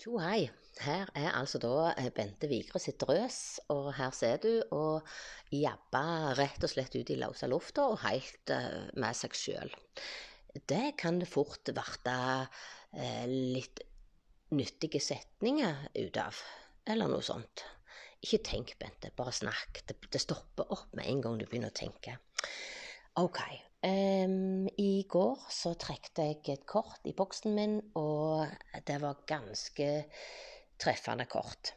Tjo hei. Her er altså da eh, Bente Vigre sitt drøs, og her ser du og jabba rett og slett ut i løse lufta og helt uh, med seg sjøl. Det kan fort verte uh, litt nyttige setninger ut av, eller noe sånt. Ikke tenk, Bente, bare snakk. Det stopper opp med en gang du begynner å tenke. OK. Um, I går så trekte jeg et kort i boksen min, og det var ganske treffende kort.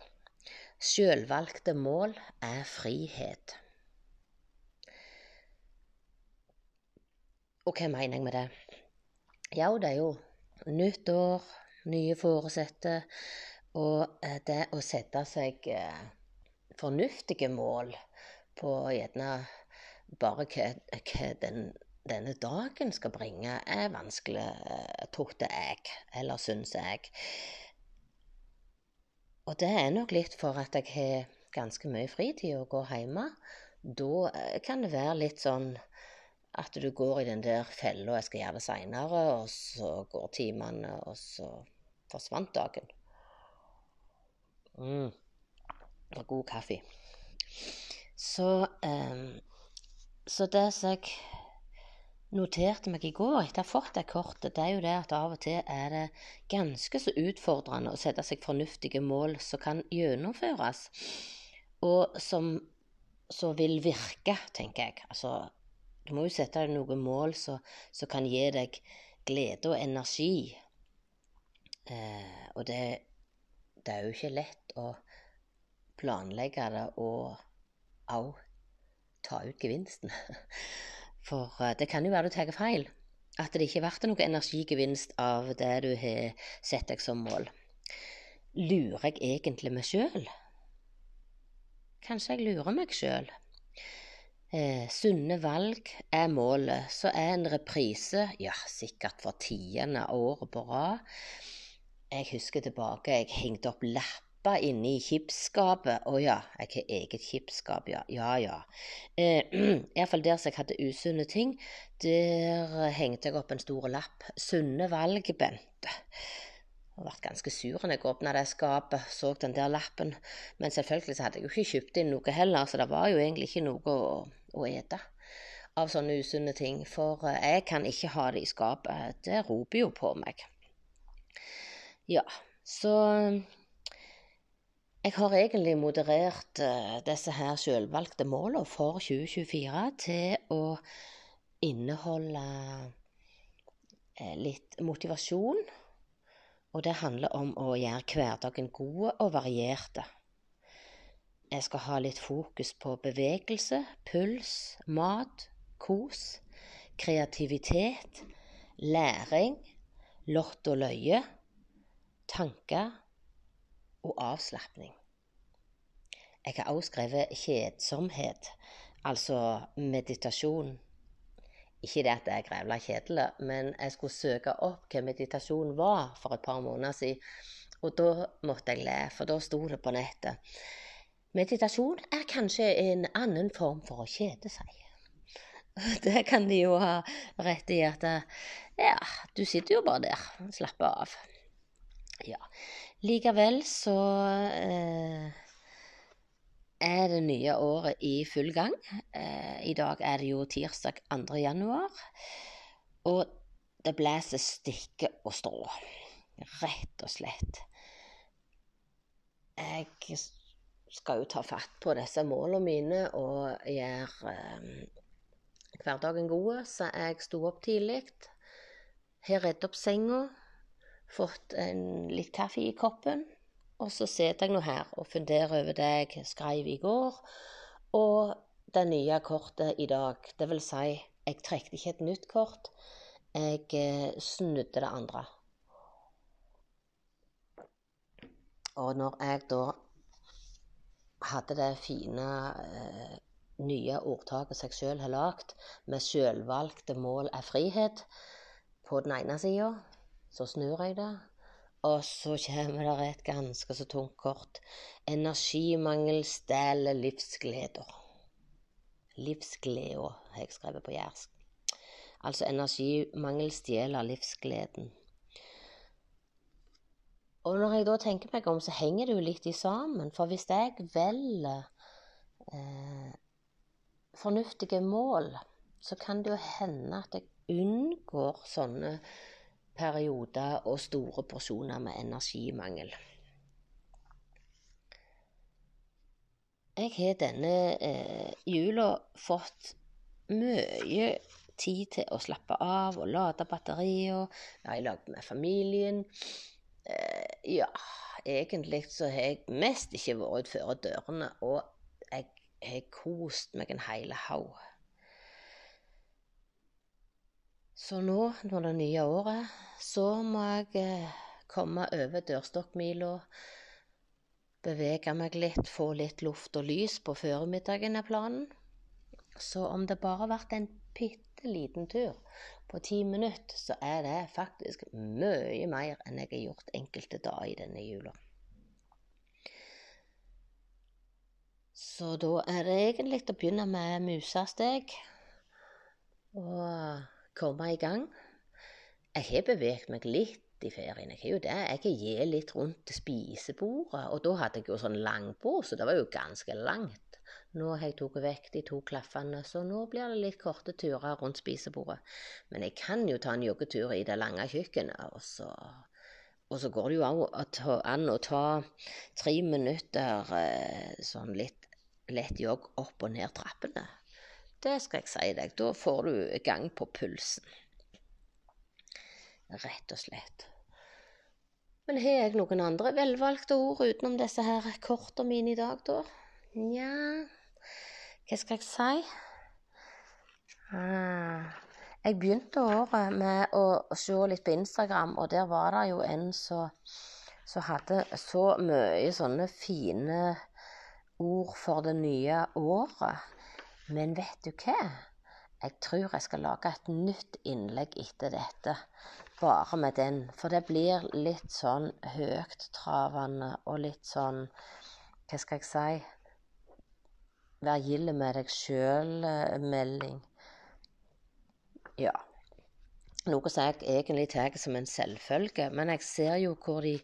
Sjølvalgte mål er frihet. Og hva mener jeg med det? Ja, det er jo nytt år, nye foresette, og eh, det å sette seg eh, fornuftige mål på gjerne bare hva, hva den denne dagen skal bringe, er vanskelig, eh, trodde jeg, eller syns jeg. Og det er nok litt for at jeg har ganske mye fritid og går hjemme. Da eh, kan det være litt sånn at du går i den der fella 'jeg skal gjøre det seinere', og så går timene, og så forsvant dagen. Mm. Var god kaffe. Så, um, så det som jeg noterte meg i går etter å ha fått det kortet, det er jo det at av og til er det ganske så utfordrende å sette seg fornuftige mål som kan gjennomføres, og som så vil virke, tenker jeg. Altså, du må jo sette deg noen mål som kan gi deg glede og energi. Eh, og det, det, er jo ikke lett å planlegge det og òg ta ut gevinsten. For eh, det kan jo være du tar feil. At det ikke blir noe energigevinst av det du har sett deg som mål. Lurer jeg egentlig meg sjøl? Kanskje jeg lurer meg sjøl. Eh, sunne valg er målet. Så er en reprise, ja, sikkert for tiende året på rad. Jeg husker tilbake, jeg hengte opp lapp stappa inne i kipsskapet. Å ja, jeg har eget kipsskap, ja. Ja ja. Eh, Iallfall der som jeg hadde usunne ting, der hengte jeg opp en stor lapp. Sunne valg, Bente. Jeg ble ganske sur når jeg åpna det skapet, så den der lappen. Men selvfølgelig så hadde jeg jo ikke kjøpt inn noe heller, så det var jo egentlig ikke noe å, å ete av sånne usunne ting. For eh, jeg kan ikke ha det i skapet. Det roper jo på meg. Ja, så jeg har egentlig moderert uh, disse her selvvalgte målene for 2024 til å inneholde uh, litt motivasjon. Og det handler om å gjøre hverdagen god og varierte. Jeg skal ha litt fokus på bevegelse, puls, mat, kos, kreativitet, læring, lott og løye, tanker og avslapning. Jeg har også skrevet kjedsomhet, altså meditasjon. Ikke det at er grevla kjedelig, men jeg skulle søke opp hva meditasjon var for et par måneder siden. Og da måtte jeg le, for da sto det på nettet. Meditasjon er kanskje en annen form for å kjede seg. Det kan de jo ha rett i at Ja, du sitter jo bare der slapper av. Ja. Likevel så eh, er det nye året i full gang. Eh, I dag er det jo tirsdag 2. januar. Og det blåser stikke og strå. Rett og slett. Jeg skal jo ta fatt på disse målene mine og gjøre eh, hverdagen god, så jeg sto opp tidlig. Har redd opp senga fått en, litt kaffe i koppen. Og så sitter jeg nå her og funderer over det jeg skrev i går, og det nye kortet i dag. Det vil si, jeg trekte ikke et nytt kort, jeg eh, snudde det andre. Og når jeg da hadde det fine eh, nye ordtaket seg sjøl har lagd, med sjølvalgte mål er frihet, på den ene sida, så snur jeg det, og så kommer det et ganske så tungt kort. Energimangel stjeler livsgleder. Livsgleda, har jeg skrevet på jærsk. Altså energimangel stjeler livsgleden. Og når jeg da tenker meg om, så henger det jo litt i sammen. For hvis jeg velger eh, fornuftige mål, så kan det jo hende at jeg unngår sånne perioder og store porsjoner med energimangel. Jeg har denne eh, jula fått mye tid til å slappe av og lade batterier. Jeg har lagd med familien. Eh, ja, egentlig så har jeg mest ikke vært utenfor dørene, og jeg har kost meg en hel haug. Så nå, når det nye året, så må jeg eh, komme over dørstokkmila, bevege meg litt, få litt luft og lys på formiddagen er planen. Så om det bare ble en bitte liten tur på ti minutter, så er det faktisk mye mer enn jeg har gjort enkelte dager i denne jula. Så da er det egentlig å begynne med musesteg og komme i gang. Jeg har beveget meg litt i ferien, jeg har jo det. Jeg har litt rundt spisebordet, og da hadde jeg jo sånn langbord, så det var jo ganske langt. Nå har jeg tatt vekk de to klaffene, så nå blir det litt korte turer rundt spisebordet. Men jeg kan jo ta en joggetur i det lange kjøkkenet, og så, og så går det jo an å ta tre minutter eh, sånn litt lett jogg opp og ned trappene. Det skal jeg si deg. Da får du gang på pulsen. Rett og slett. Men har jeg noen andre velvalgte ord utenom disse her kortene mine i dag, da? Nja Hva skal jeg si? Ah, jeg begynte året med å se litt på Instagram, og der var det jo en som hadde så mye sånne fine ord for det nye året. Men vet du hva? Jeg tror jeg skal lage et nytt innlegg etter dette, bare med den. For det blir litt sånn høyttravende og litt sånn Hva skal jeg si? Vær gild med deg sjøl-melding. Ja. Noe som jeg egentlig tar som en selvfølge, men jeg ser jo hvor de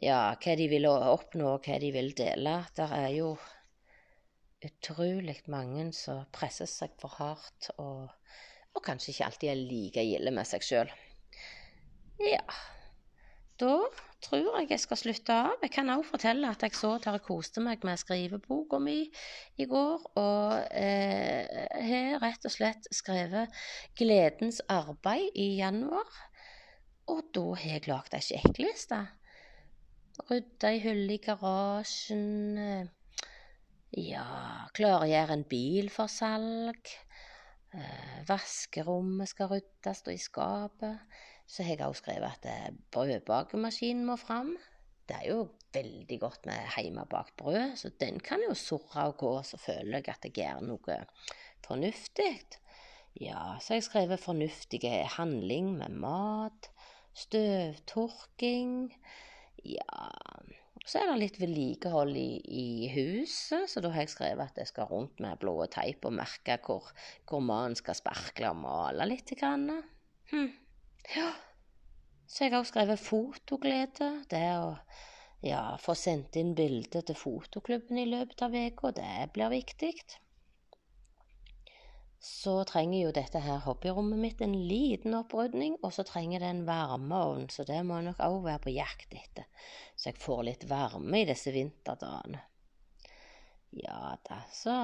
Ja, hva de vil oppnå, og hva de vil dele. Der er jo utrolig mange som presser seg for hardt, og, og kanskje ikke alltid er like gilde med seg sjøl. Ja, da tror jeg jeg skal slutte av. Jeg kan òg fortelle at jeg så der jeg koste meg med skriveboka mi i går, og eh, har rett og slett skrevet 'Gledens arbeid' i januar. Og da har jeg lagd ei sjekkliste. Rydda i hylle i garasjen. Ja, klargjøre en bil for salg. Eh, vaskerommet skal ryddes, og i skapet. Så har jeg også skrevet at eh, brødbakemaskinen må fram. Det er jo veldig godt med hjemmebakt brød, så den kan jo surre og gå, så føler jeg at jeg gjør noe fornuftig. Ja, så har jeg skrevet fornuftige handling med mat, støvtørking. Ja, så er det litt vedlikehold i, i, huset, så da har jeg skrevet at jeg skal rundt med blå teip og merke hvor, hvor mannen skal sparkle og male litt. Grann. Hm. Ja. Så jeg har også skrevet fotoglede. Det å ja, få sendt inn bilder til fotoklubben i løpet av uka, det blir viktig så trenger jo dette her hobbyrommet mitt en liten opprydning, og så trenger det en varmeovn, så det må jeg nok òg være på jakt etter, så jeg får litt varme i disse vinterdagene. Ja da, så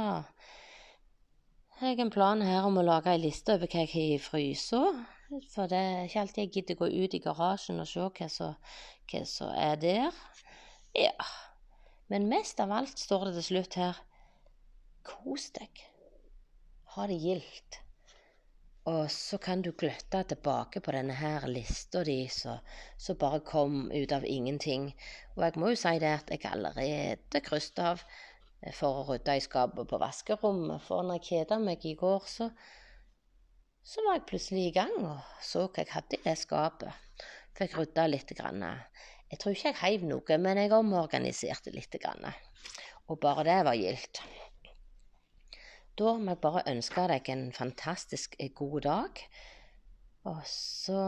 har jeg en plan her om å lage ei liste over hva jeg har i frysa, for det er ikke alltid jeg gidder gå ut i garasjen og se hva som er der. Ja, men mest av alt står det til slutt her kos deg ha det gildt. Og så kan du gløtte tilbake på denne her lista di som bare kom ut av ingenting. Og jeg må jo si det at jeg allerede krysset av for å rydde i skapet på vaskerommet. For når jeg kjeda meg i går, så, så var jeg plutselig i gang og så hva jeg hadde i det skapet. Fikk rydda litt. Grann. Jeg tror ikke jeg heiv noe, men jeg omorganiserte litt. Grann. Og bare det var gildt. Da må jeg bare ønske deg en fantastisk eh, god dag. Og så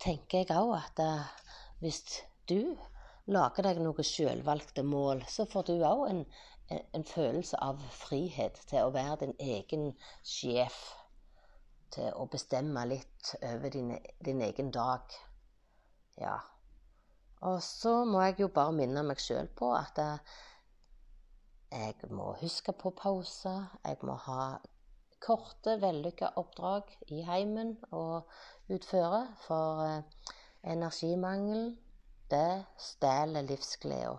tenker jeg òg at uh, hvis du lager deg noen selvvalgte mål, så får du òg en, en, følelse av frihet til å være din egen sjef. Til å bestemme litt over din, din egen dag. Ja. Og så må jeg jo bare minne meg sjøl på at jeg må huske på pauser. Jeg må ha korte, vellykka oppdrag i heimen å utføre. For eh, energimangel, det stjeler livsgleda.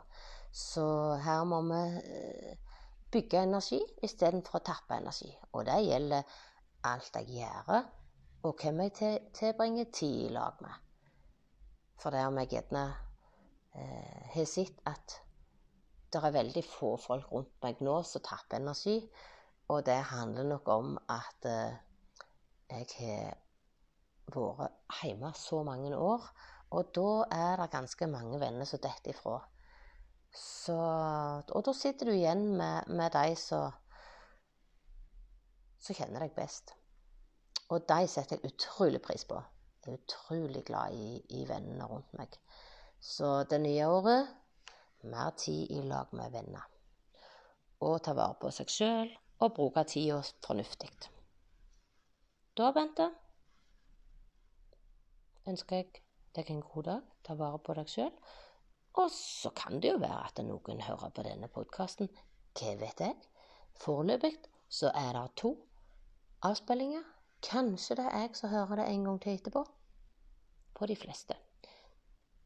Så her må vi eh, bygge energi istedenfor å tappe energi. Og det gjelder alt jeg gjør, og hvem jeg tilbringer tid i lag med. For der har jeg gjerne eh, har sett at det er veldig få folk rundt meg nå som tapper energi. Og det handler nok om at eh, jeg har vært hjemme så mange år. Og da er det ganske mange venner som detter ifra. Så, og da sitter du igjen med, med de som som kjenner deg best. Og de setter jeg utrolig pris på. Jeg er utrolig glad i, i vennene rundt meg. Så det nye året mer tid i lag med venner. Og ta vare på seg sjøl og bruke tida fornuftig. Da, Bente, ønsker jeg deg en god dag. Ta vare på deg sjøl. Og så kan det jo være at noen hører på denne podkasten. Hva vet jeg? Foreløpig så er det to avspillinger. Kanskje det er jeg som hører det en gang til etterpå. På de fleste.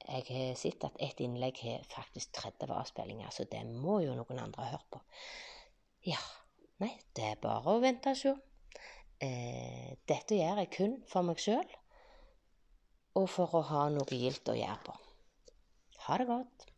Jeg har sett at ett innlegg har faktisk 30 avspillinger, så det må jo noen andre ha hørt på. Ja, nei, det er bare å vente og se. Eh, dette gjør jeg kun for meg sjøl og for å ha noe gildt å gjøre på. Ha det godt.